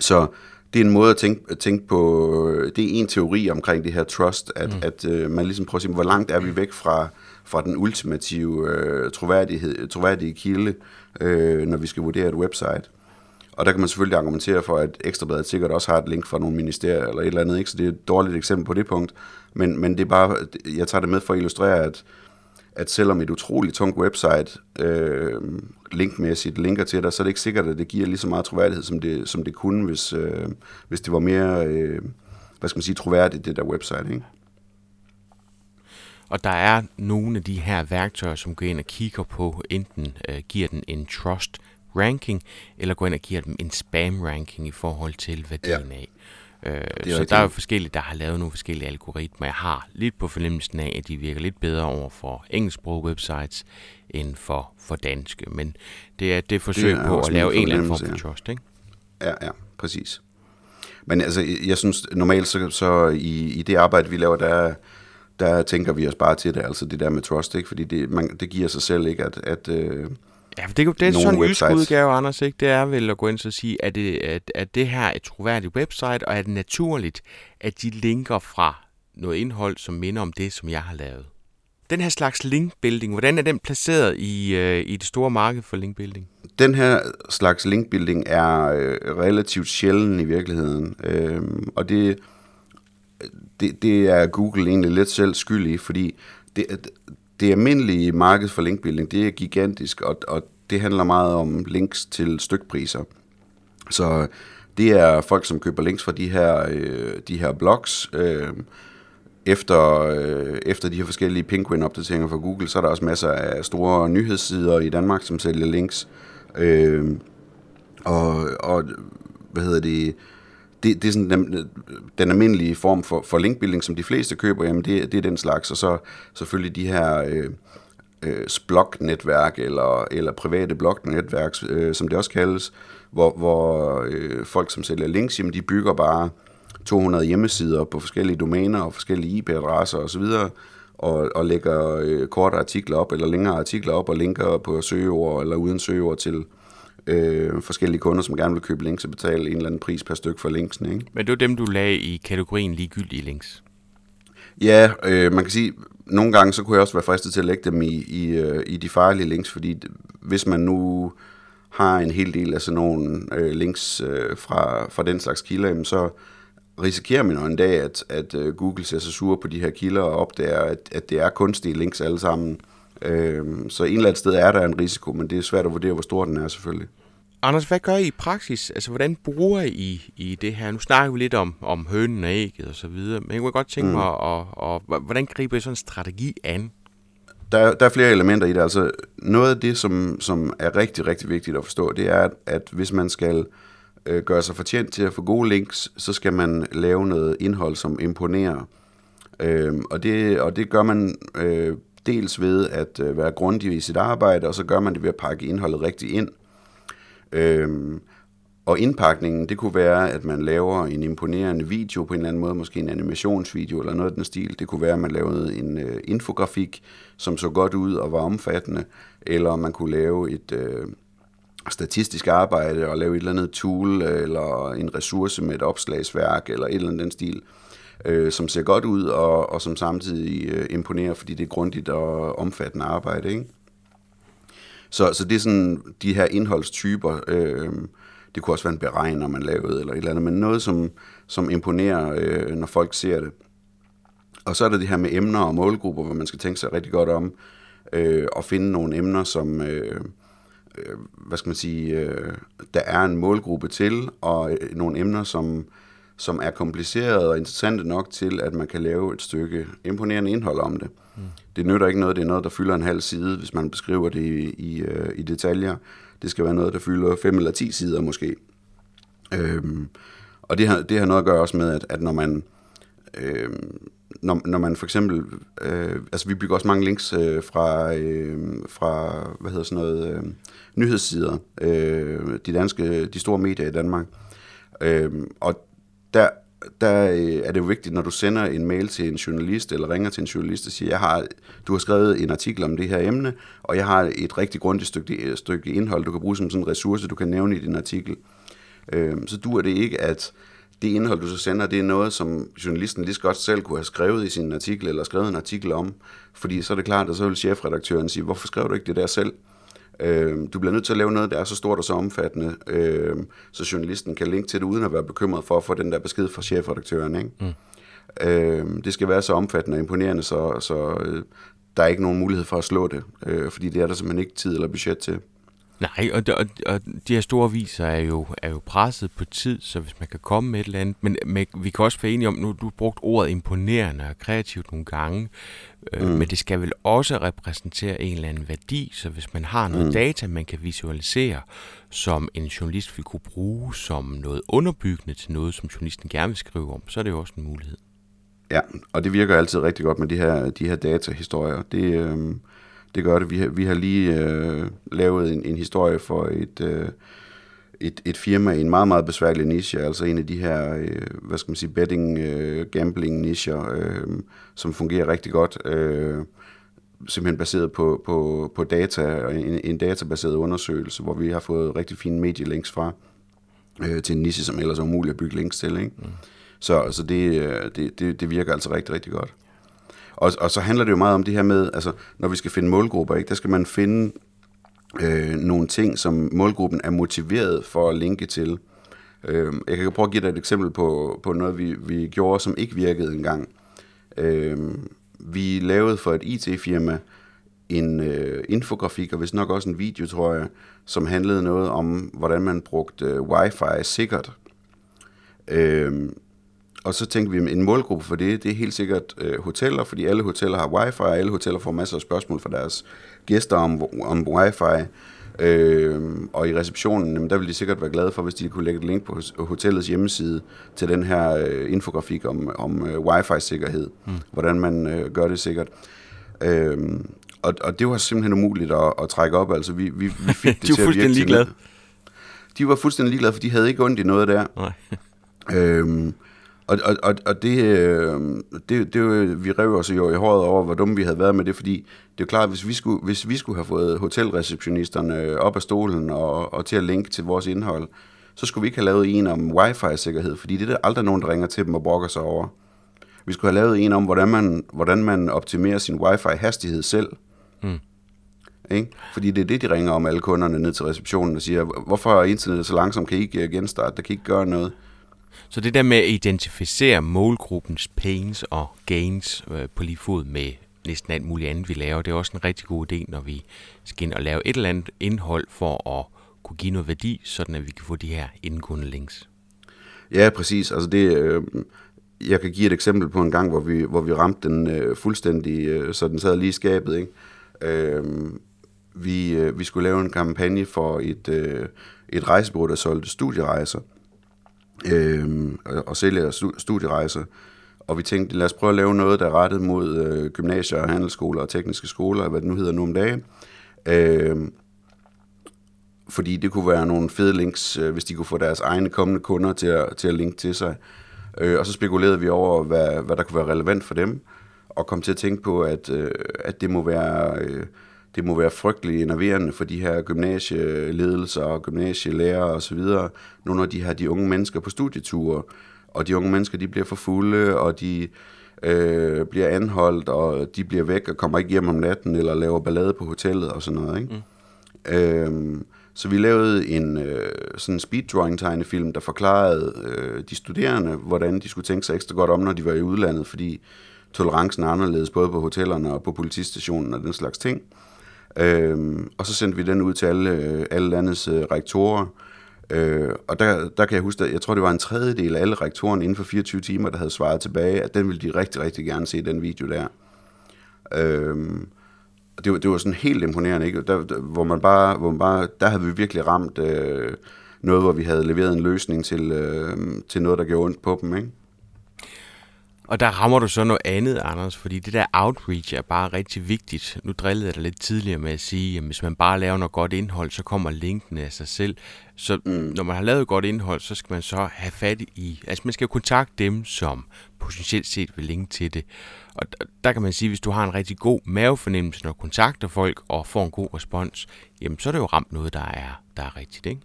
C: så det er en måde at tænke, at tænke på, det er en teori omkring det her trust, at, mm. at uh, man ligesom prøver at sige, hvor langt er vi væk fra, fra den ultimative uh, troværdighed, troværdige kilde, uh, når vi skal vurdere et website. Og der kan man selvfølgelig argumentere for, at Ekstrabladet sikkert også har et link fra nogle ministerier eller et eller andet, ikke? så det er et dårligt eksempel på det punkt. Men, men det er bare, jeg tager det med for at illustrere, at, at selvom et utroligt tungt website øh, linkmæssigt linker til dig, så er det ikke sikkert, at det giver lige så meget troværdighed, som det, som det kunne, hvis, øh, hvis det var mere, øh, hvad skal man sige, troværdigt, det der website, ikke?
A: Og der er nogle af de her værktøjer, som går ind og kigger på, enten øh, giver den en trust ranking, eller gå ind og giver dem en spam ranking i forhold til værdien ja. af. Øh, så der er jo forskellige, der har lavet nogle forskellige algoritmer. Jeg har lidt på fornemmelsen af, at de virker lidt bedre over for engelsksprogede websites end for, for danske. Men det er det forsøg det på at lave en eller anden form for trust, ikke?
C: Ja, ja, præcis. Men altså, jeg synes normalt, så, så i, i det arbejde, vi laver, der, der tænker vi os bare til det, altså det der med trust, ikke? Fordi det, man, det giver sig selv ikke, at, at øh,
A: Ja, for det, det er sådan en jysk udgave, Anders, ikke? Det er vel at gå ind og sige, at det, at, at det her er et troværdigt website, og er det naturligt, at de linker fra noget indhold, som minder om det, som jeg har lavet. Den her slags linkbuilding, hvordan er den placeret i, øh, i det store marked for linkbuilding?
C: Den her slags linkbuilding er øh, relativt sjælden i virkeligheden, øh, og det, det, det er Google egentlig lidt selv skyld i, fordi det, det almindelige marked for linkbuilding, det er gigantisk, og, og det handler meget om links til stykpriser. Så det er folk, som køber links fra de her, øh, de her blogs. Øh, efter, øh, efter de her forskellige Penguin-opdateringer fra Google, så er der også masser af store nyhedssider i Danmark, som sælger links. Øh, og, og hvad hedder det det, det er sådan den, den almindelige form for, for linkbuilding, som de fleste køber, jamen det, det er den slags, og så selvfølgelig de her øh, øh, blog-netværk, eller, eller private blog-netværk, øh, som det også kaldes, hvor, hvor øh, folk, som sælger links, jamen de bygger bare 200 hjemmesider på forskellige domæner og forskellige IP-adresser osv., og, og lægger øh, korte artikler op, eller længere artikler op, og linker på søgeord eller uden søgeord til, øh, forskellige kunder, som gerne vil købe links og betale en eller anden pris per stykke for linksene. Ikke?
A: Men det var dem, du lagde i kategorien ligegyldige links?
C: Ja, øh, man kan sige, nogle gange så kunne jeg også være fristet til at lægge dem i, i, øh, i de farlige links, fordi hvis man nu har en hel del af sådan nogle øh, links øh, fra, fra den slags kilder, jamen så risikerer man jo en dag, at, at uh, Google ser sig sur på de her kilder og opdager, at, at det er kunstige links alle sammen. Øh, så en eller anden sted er der en risiko, men det er svært at vurdere, hvor stor den er selvfølgelig.
A: Anders, hvad gør I i praksis? Altså, hvordan bruger I i det her? Nu snakker vi lidt om, om hønen og ægget og så videre, men jeg kunne godt tænke mm. mig, at, og, og, hvordan griber I sådan en strategi an?
C: Der, der er flere elementer i det. Altså, noget af det, som, som er rigtig, rigtig vigtigt at forstå, det er, at, at hvis man skal øh, gøre sig fortjent til at få gode links, så skal man lave noget indhold, som imponerer. Øh, og, det, og det gør man øh, dels ved at øh, være grundig i sit arbejde, og så gør man det ved at pakke indholdet rigtigt ind. Øhm, og indpakningen, det kunne være, at man laver en imponerende video på en eller anden måde, måske en animationsvideo eller noget af den stil. Det kunne være, at man lavede en øh, infografik, som så godt ud og var omfattende, eller man kunne lave et øh, statistisk arbejde og lave et eller andet tool øh, eller en ressource med et opslagsværk eller et eller andet den stil øh, øh, som ser godt ud, og, og som samtidig øh, imponerer, fordi det er grundigt og omfattende arbejde. Ikke? Så, så det er sådan de her indholdstyper, øh, det kunne også være en beregner, man lavede, eller et eller andet, men noget, som, som imponerer, øh, når folk ser det. Og så er der det her med emner og målgrupper, hvor man skal tænke sig rigtig godt om, øh, og finde nogle emner, som... Øh, øh, hvad skal man sige, øh, der er en målgruppe til, og øh, nogle emner, som som er kompliceret og interessante nok til, at man kan lave et stykke imponerende indhold om det. Mm. Det nytter ikke noget, det er noget, der fylder en halv side, hvis man beskriver det i, i, øh, i detaljer. Det skal være noget, der fylder 5 eller 10 sider måske. Øhm, og det har, det har noget at gøre også med, at, at når man... Øhm, når, når man for eksempel, øh, altså vi bygger også mange links øh, fra, øh, fra, hvad hedder sådan noget, øh, nyhedssider, øh, de danske, de store medier i Danmark. Øh, og der, der øh, er det jo vigtigt, når du sender en mail til en journalist, eller ringer til en journalist og siger, jeg har, du har skrevet en artikel om det her emne, og jeg har et rigtig grundigt stykke, øh, stykke indhold, du kan bruge som sådan en ressource, du kan nævne i din artikel. Øh, så dur det ikke, at det indhold, du så sender, det er noget, som journalisten lige så godt selv kunne have skrevet i sin artikel, eller skrevet en artikel om. Fordi så er det klart, at så vil chefredaktøren sige, hvorfor skrev du ikke det der selv? Øh, du bliver nødt til at lave noget, der er så stort og så omfattende, øh, så journalisten kan linke til det, uden at være bekymret for at få den der besked fra chefredaktøren. Ikke? Mm. Øh, det skal være så omfattende og imponerende, så, så øh, der er ikke nogen mulighed for at slå det, øh, fordi det er der simpelthen ikke tid eller budget til.
A: Nej, og, og, og de her store viser er jo, er jo presset på tid, så hvis man kan komme med et eller andet, men med, vi kan også være enige om, nu du brugt ordet imponerende og kreativt nogle gange, øh, mm. men det skal vel også repræsentere en eller anden værdi, så hvis man har noget mm. data, man kan visualisere, som en journalist vil kunne bruge som noget underbyggende til noget, som journalisten gerne vil skrive om, så er det jo også en mulighed.
C: Ja, og det virker altid rigtig godt med de her, de her datahistorier. Det, øh, det gør det. Vi har, vi har lige øh, lavet en, en historie for et, øh, et, et firma i en meget, meget besværlig niche, altså en af de her, øh, hvad skal man sige, betting, øh, gambling nicher, øh, som fungerer rigtig godt. Øh, simpelthen baseret på, på, på data, en, en databaseret undersøgelse, hvor vi har fået rigtig fine medielinks fra øh, til en niche, som ellers er umuligt at bygge links til. Ikke? Mm. Så, så det, øh, det, det, det virker altså rigtig, rigtig godt. Og, og så handler det jo meget om det her med, altså når vi skal finde målgrupper, ikke, der skal man finde øh, nogle ting, som målgruppen er motiveret for at linke til. Øh, jeg kan prøve at give dig et eksempel på, på noget, vi, vi gjorde, som ikke virkede engang. Øh, vi lavede for et IT-firma en øh, infografik, og vist nok også en video, tror jeg, som handlede noget om, hvordan man brugte øh, wifi sikkert. Øh, og så tænkte vi, en målgruppe for det, det er helt sikkert øh, hoteller, fordi alle hoteller har wifi, og alle hoteller får masser af spørgsmål fra deres gæster om, om wifi. Øh, og i receptionen, jamen, der vil de sikkert være glade for, hvis de kunne lægge et link på hotellets hjemmeside til den her øh, infografik om, om øh, wifi-sikkerhed. Mm. Hvordan man øh, gør det sikkert. Øh, og, og det var simpelthen umuligt at, at trække op. Altså, vi, vi, vi fik det
A: de var fuldstændig ligeglade.
C: De var fuldstændig ligeglade, for de havde ikke ondt i noget der. Nej. øhm, og, og, og, og det, øh, det, det, vi rev os jo i håret over, hvor dumme vi havde været med det, fordi det er jo klart, at hvis vi skulle, hvis vi skulle have fået hotelreceptionisterne op af stolen og, og til at linke til vores indhold, så skulle vi ikke have lavet en om wifi-sikkerhed, fordi det er der aldrig nogen, der ringer til dem og brokker sig over. Vi skulle have lavet en om, hvordan man, hvordan man optimerer sin wifi-hastighed selv. Mm. Ikke? Fordi det er det, de ringer om alle kunderne ned til receptionen og siger, hvorfor er internettet så langsomt, kan I ikke genstarte, der kan I ikke gøre noget.
A: Så det der med at identificere målgruppens pains og gains øh, på lige fod med næsten alt muligt andet, vi laver, det er også en rigtig god idé, når vi skal ind og lave et eller andet indhold for at kunne give noget værdi, sådan at vi kan få de her indgående links.
C: Ja, præcis. Altså det, øh, jeg kan give et eksempel på en gang, hvor vi, hvor vi ramte den øh, fuldstændig, øh, så den sad lige i skabet. Ikke? Øh, vi, øh, vi skulle lave en kampagne for et, øh, et rejsebureau, der solgte studierejser øh, Øhm, og sælger studierejser. Og vi tænkte, lad os prøve at lave noget, der er rettet mod øh, gymnasier, handelsskoler og tekniske skoler, hvad det nu hedder nu om dagen. Øh, fordi det kunne være nogle fede links, øh, hvis de kunne få deres egne kommende kunder til at, til at linke til sig. Øh, og så spekulerede vi over, hvad, hvad der kunne være relevant for dem, og kom til at tænke på, at, øh, at det må være... Øh, det må være frygtelig enerverende for de her gymnasieledelser og gymnasielærer og så videre, nu når de har de unge mennesker på studieture, og de unge mennesker, de bliver for fulde, og de øh, bliver anholdt, og de bliver væk og kommer ikke hjem om natten, eller laver ballade på hotellet og sådan noget, ikke? Mm. Øhm, så vi lavede en øh, sådan speeddrawing tegnefilm, der forklarede øh, de studerende, hvordan de skulle tænke sig ekstra godt om, når de var i udlandet, fordi tolerancen er anderledes både på hotellerne og på politistationen og den slags ting. Øhm, og så sendte vi den ud til alle, øh, alle landets øh, rektorer. Øh, og der, der kan jeg huske, at jeg tror, det var en tredjedel af alle rektorerne inden for 24 timer, der havde svaret tilbage, at den ville de rigtig, rigtig gerne se, den video der. Øhm, det var, det var sådan helt imponerende, ikke? Der, der, hvor, man bare, hvor man bare, der havde vi virkelig ramt øh, noget, hvor vi havde leveret en løsning til, øh, til noget, der gjorde ondt på dem. Ikke?
A: Og der rammer du så noget andet, Anders, fordi det der outreach er bare rigtig vigtigt. Nu drillede jeg dig lidt tidligere med at sige, at hvis man bare laver noget godt indhold, så kommer linkene af sig selv. Så mm. når man har lavet godt indhold, så skal man så have fat i, altså man skal jo kontakte dem, som potentielt set vil linke til det. Og der kan man sige, at hvis du har en rigtig god mavefornemmelse, når du kontakter folk og får en god respons, jamen så er det jo ramt noget, der er, der er rigtigt, ikke?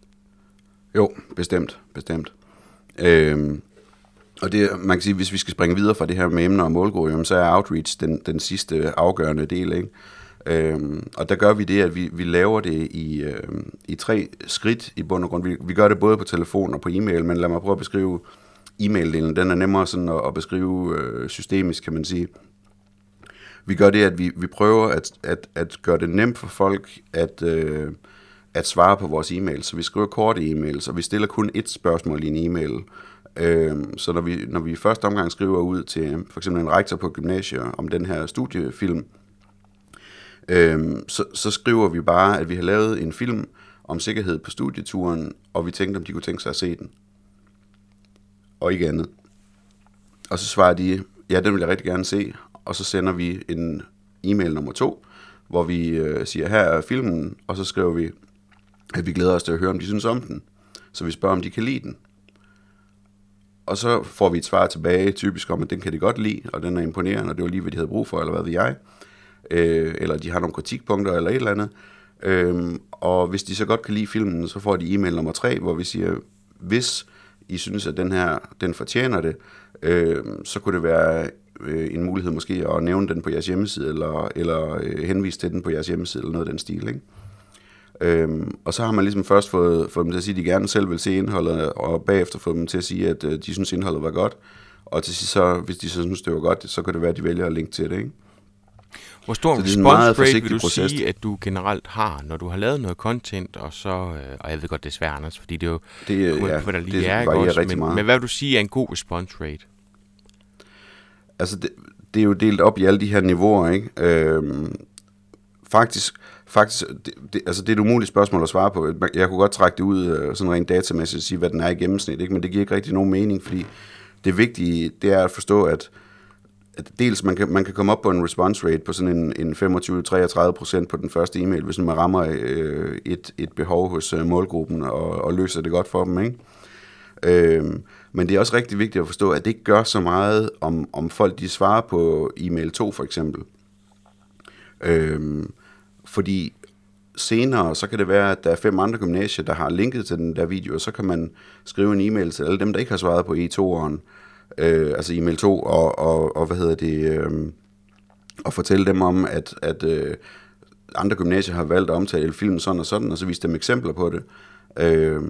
C: Jo, bestemt, bestemt. Øhm, og det, man kan sige, hvis vi skal springe videre fra det her med emner og målgruppe, så er outreach den, den sidste afgørende del. Ikke? Øhm, og der gør vi det, at vi, vi laver det i, øh, i tre skridt i bund og grund. Vi, vi gør det både på telefon og på e-mail, men lad mig prøve at beskrive e-mail-delen. Den er nemmere sådan at, at beskrive øh, systemisk, kan man sige. Vi gør det, at vi, vi prøver at, at, at gøre det nemt for folk at, øh, at svare på vores e-mail. Så vi skriver korte e-mails, og vi stiller kun et spørgsmål i en e-mail. Øh, så når vi, når vi i første omgang skriver ud til øh, for eksempel en rektor på gymnasiet om den her studiefilm, øh, så, så skriver vi bare, at vi har lavet en film om sikkerhed på studieturen, og vi tænkte, om de kunne tænke sig at se den. Og ikke andet. Og så svarer de, ja, den vil jeg rigtig gerne se. Og så sender vi en e-mail nummer to, hvor vi øh, siger, her er filmen, og så skriver vi, at vi glæder os til at høre, om de synes om den. Så vi spørger, om de kan lide den og så får vi et svar tilbage, typisk om, at den kan de godt lide, og den er imponerende, og det var lige, hvad de havde brug for, eller hvad ved jeg. Øh, eller de har nogle kritikpunkter, eller et eller andet. Øh, og hvis de så godt kan lide filmen, så får de e-mail nummer tre, hvor vi siger, hvis I synes, at den her, den fortjener det, øh, så kunne det være øh, en mulighed måske at nævne den på jeres hjemmeside, eller, eller øh, henvise til den på jeres hjemmeside, eller noget af den stil, ikke? Øhm, og så har man ligesom først fået, fået dem til at sige, at de gerne selv vil se indholdet, og bagefter fået dem til at sige, at øh, de synes, indholdet var godt. Og til sidst så, hvis de så synes, det var godt, så kan det være, at de vælger at linke til det, ikke?
A: Hvor stor en response rate vil du proces. sige, at du generelt har, når du har lavet noget content, og så, øh, og jeg ved godt, det er svært, Anders, fordi det er jo
C: det, kun, ja,
A: for der lige det er, også, men, meget. men hvad vil du sige er en god response rate?
C: Altså, det, det er jo delt op i alle de her niveauer, ikke? Øhm, faktisk, faktisk det, det, altså det er et umuligt spørgsmål at svare på. Jeg kunne godt trække det ud øh, sådan rent datamæssigt og sige, hvad den er i gennemsnit, ikke? men det giver ikke rigtig nogen mening, fordi det vigtige, det er at forstå, at, at dels man kan, man kan komme op på en response rate på sådan en, en 25-33 procent på den første e-mail, hvis man rammer øh, et, et behov hos øh, målgruppen og, og løser det godt for dem. Ikke? Øh, men det er også rigtig vigtigt at forstå, at det ikke gør så meget, om, om folk de svarer på e-mail 2 for eksempel. Øhm, fordi senere, så kan det være, at der er fem andre gymnasier, der har linket til den der video, og så kan man skrive en e-mail til alle dem, der ikke har svaret på E2'eren, øh, altså e-mail 2, og, og, og hvad hedder det, øh, og fortælle dem om, at, at øh, andre gymnasier har valgt at omtale filmen sådan og sådan, og så vise dem eksempler på det. Øh,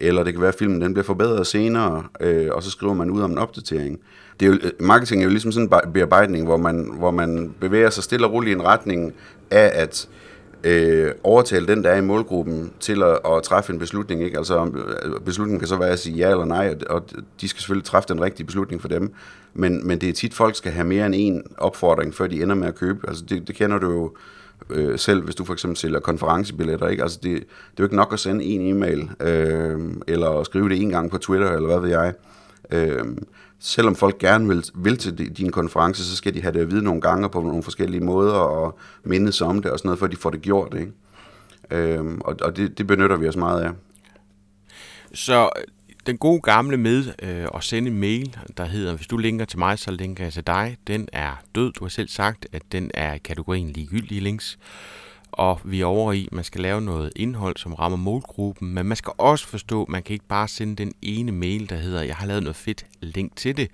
C: eller det kan være, at filmen den bliver forbedret senere, øh, og så skriver man ud om en opdatering. Det er jo, øh, marketing er jo ligesom sådan en bearbejdning, hvor man, hvor man bevæger sig stille og roligt i en retning af at øh, overtale den, der er i målgruppen, til at, at træffe en beslutning. Ikke? Altså øh, beslutningen kan så være at sige ja eller nej, og de skal selvfølgelig træffe den rigtige beslutning for dem. Men, men det er tit, folk skal have mere end en opfordring, før de ender med at købe. Altså det, det kender du jo øh, selv, hvis du for eksempel sælger konferencebilletter. Ikke? Altså det, det er jo ikke nok at sende en e-mail, øh, eller at skrive det en gang på Twitter, eller hvad ved jeg. Øh, selvom folk gerne vil, vil til din konference, så skal de have det at vide nogle gange på nogle forskellige måder, og mindes om det og sådan noget, for de får det gjort. Ikke? Øhm, og og det, det benytter vi os meget af.
A: Så øh, den gode gamle med øh, at sende en mail, der hedder, hvis du linker til mig, så linker jeg til dig, den er død. Du har selv sagt, at den er kategorien ligegyldige links og vi er over i, at man skal lave noget indhold, som rammer målgruppen, men man skal også forstå, at man kan ikke bare sende den ene mail, der hedder, jeg har lavet noget fedt link til det,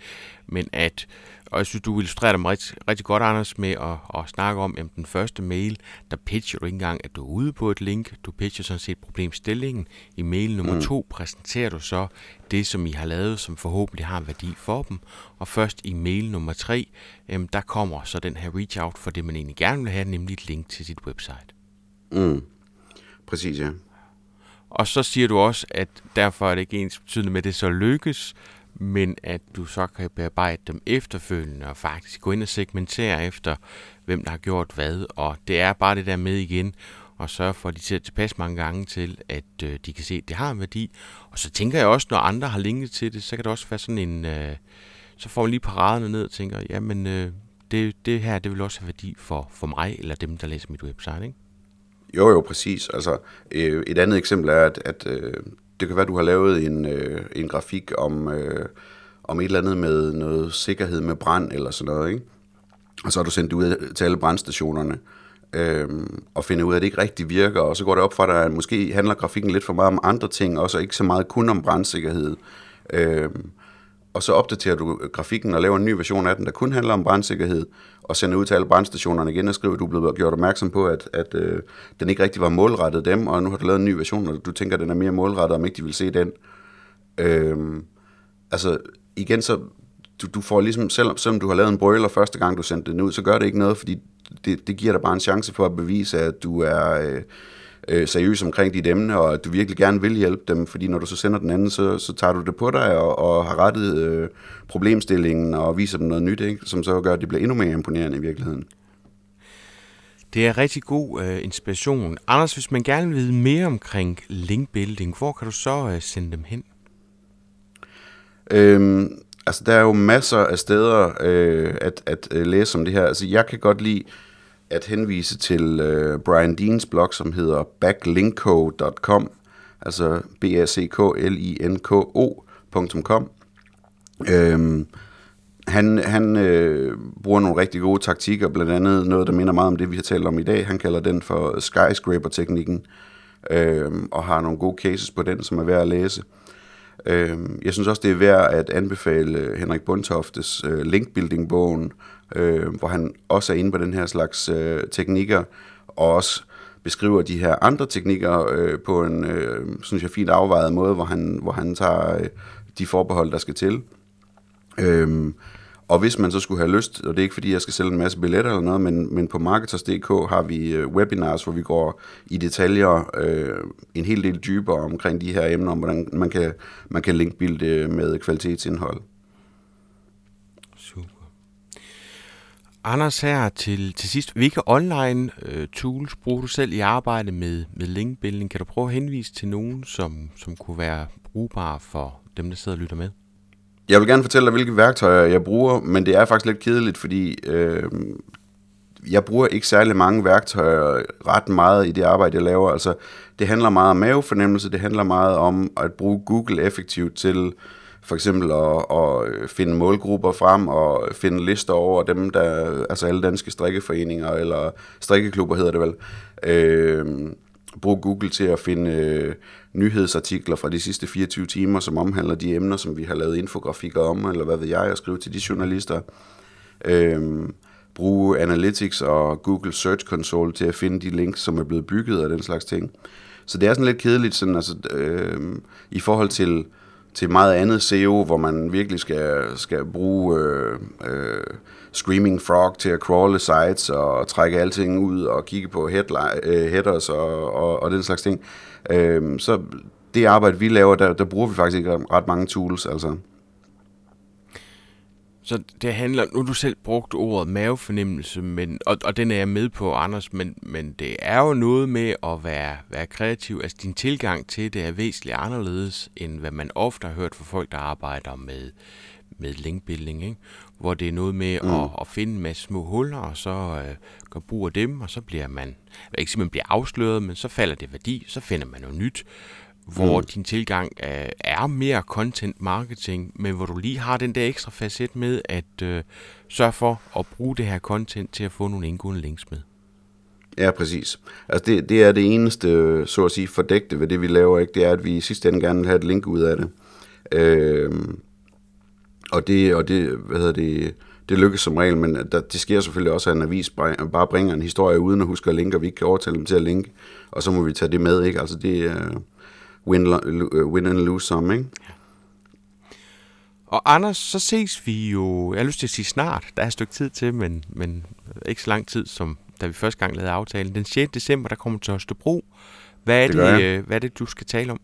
A: men at, og jeg synes, du illustrerer dem rigtig, rigtig godt, Anders, med at, at snakke om, at den første mail, der pitcher du ikke engang, at du er ude på et link, du pitcher sådan set problemstillingen. I mail nummer mm. to præsenterer du så det, som I har lavet, som forhåbentlig har en værdi for dem, og først i mail nummer tre, øhm, der kommer så den her reach out for det, man egentlig gerne vil have, nemlig et link til sit website.
C: Mm. Præcis, ja.
A: Og så siger du også, at derfor er det ikke ens betydende med, at det så lykkes, men at du så kan bearbejde dem efterfølgende og faktisk gå ind og segmentere efter, hvem der har gjort hvad. Og det er bare det der med igen og sørge for, at de ser tilpas mange gange til, at øh, de kan se, at det har en værdi. Og så tænker jeg også, når andre har linket til det, så kan det også være sådan en... Øh, så får man lige paraderne ned og tænker, jamen øh, det, det her, det vil også have værdi for, for mig, eller dem, der læser mit website, ikke?
C: Jo, jo, præcis. Altså, øh, et andet eksempel er, at, at øh, det kan være, du har lavet en, øh, en grafik om, øh, om et eller andet med noget sikkerhed med brand eller sådan noget, ikke? Og så har du sendt det ud til alle brandstationerne, øh, og finder ud af, at det ikke rigtig virker, og så går det op for dig, at måske handler grafikken lidt for meget om andre ting, også, og så ikke så meget kun om brandsikkerhed. Øh, og så opdaterer du øh, grafikken og laver en ny version af den, der kun handler om brandsikkerhed, og sender ud til alle brandstationerne igen og skriver, at du er blevet gjort opmærksom på, at, at øh, den ikke rigtig var målrettet dem, og nu har du lavet en ny version, og du tænker, at den er mere målrettet, om ikke de vil se den. Øh, altså, igen så, du, du får ligesom, selvom, selvom du har lavet en brøler første gang, du sendte den ud, så gør det ikke noget, fordi det, det giver dig bare en chance for at bevise, at du er... Øh, øh, seriøs omkring dit emne, og at du virkelig gerne vil hjælpe dem, fordi når du så sender den anden, så, så tager du det på dig og, og har rettet øh, problemstillingen og viser dem noget nyt, ikke? som så gør, at det bliver endnu mere imponerende i virkeligheden.
A: Det er rigtig god øh, inspiration. Anders, hvis man gerne vil vide mere omkring linkbuilding, hvor kan du så øh, sende dem hen?
C: Øhm, altså, der er jo masser af steder øh, at, at øh, læse om det her. Altså, jeg kan godt lide at henvise til øh, Brian Deans blog, som hedder backlinko.com, altså b a c k l i n k ocom Øhm, han han øh, bruger nogle rigtig gode taktikker, blandt andet noget, der minder meget om det, vi har talt om i dag. Han kalder den for skyscraper-teknikken, øh, og har nogle gode cases på den, som er værd at læse. Øh, jeg synes også, det er værd at anbefale øh, Henrik Bundtoftes øh, linkbuilding-bogen, øh, hvor han også er inde på den her slags øh, teknikker, og også beskriver de her andre teknikker øh, på en, øh, synes jeg, fint afvejet måde, hvor han, hvor han tager øh, de forbehold, der skal til. Øh, og hvis man så skulle have lyst, og det er ikke fordi, jeg skal sælge en masse billetter eller noget, men, men på Marketers.dk har vi øh, webinars, hvor vi går i detaljer øh, en hel del dybere omkring de her emner, om hvordan man kan, man kan linkbilde øh, med kvalitetsindhold.
A: Anders her til, til sidst. Hvilke online øh, tools bruger du selv i arbejde med, med linkbuilding? Kan du prøve at henvise til nogen, som, som kunne være brugbare for dem, der sidder og lytter med?
C: Jeg vil gerne fortælle dig, hvilke værktøjer jeg bruger, men det er faktisk lidt kedeligt, fordi øh, jeg bruger ikke særlig mange værktøjer ret meget i det arbejde, jeg laver. Altså, det handler meget om mavefornemmelse, det handler meget om at bruge Google effektivt til for eksempel at, at finde målgrupper frem og finde lister over dem, der, altså alle danske strikkeforeninger, eller strikkeklubber hedder det vel, øh, brug Google til at finde øh, nyhedsartikler fra de sidste 24 timer, som omhandler de emner, som vi har lavet infografikker om, eller hvad ved jeg, og skrive til de journalister. Øh, bruge Analytics og Google Search Console til at finde de links, som er blevet bygget og den slags ting. Så det er sådan lidt kedeligt sådan, altså, øh, i forhold til til meget andet SEO, hvor man virkelig skal, skal bruge øh, øh, Screaming Frog til at crawle sites og trække alting ud og kigge på headline, øh, headers og, og, og den slags ting. Øh, så det arbejde, vi laver, der, der bruger vi faktisk ikke ret mange tools. Altså.
A: Så det handler, nu du selv brugt ordet mavefornemmelse, men, og, og den er jeg med på, Anders, men, men det er jo noget med at være, være kreativ. Altså din tilgang til det er væsentligt anderledes, end hvad man ofte har hørt fra folk, der arbejder med, med linkbuilding, ikke? hvor det er noget med mm. at, at finde en masse små huller, og så øh, gør brug af dem, og så bliver man, ikke man bliver afsløret, men så falder det værdi, så finder man noget nyt hvor mm. din tilgang øh, er mere content marketing, men hvor du lige har den der ekstra facet med at øh, sørge for at bruge det her content til at få nogle indgående links med.
C: Ja, præcis. Altså det, det er det eneste, så at sige, fordægte ved det, vi laver, ikke? det er, at vi i sidste ende gerne vil have et link ud af det. Øh, og det, og det, hvad hedder det, det lykkes som regel, men der, det sker selvfølgelig også, at en avis bare bringer en historie uden at huske at linke, og vi ikke kan overtale dem til at linke, og så må vi tage det med, ikke? Altså det, øh, win, øh, win and lose some, ikke? Ja.
A: Og Anders, så ses vi jo, jeg har lyst til at sige snart, der er et stykke tid til, men, men ikke så lang tid, som da vi første gang lavede aftalen. Den 6. december, der kommer til Østerbro. Hvad er det, det øh, hvad er det, du skal tale om?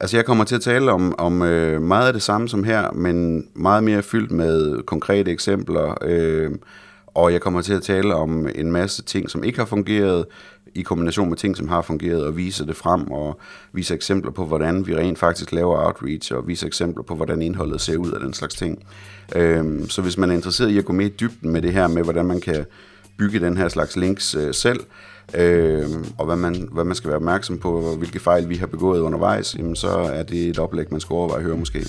C: Altså jeg kommer til at tale om, om øh, meget af det samme som her, men meget mere fyldt med konkrete eksempler, øh, og jeg kommer til at tale om en masse ting, som ikke har fungeret, i kombination med ting, som har fungeret, og vise det frem, og vise eksempler på, hvordan vi rent faktisk laver outreach, og vise eksempler på, hvordan indholdet ser ud af den slags ting. Øh, så hvis man er interesseret i at gå mere i dybden med det her, med hvordan man kan bygge den her slags links øh, selv, øh, og hvad man, hvad man skal være opmærksom på, og hvilke fejl vi har begået undervejs, jamen, så er det et oplæg, man skal overveje at høre måske.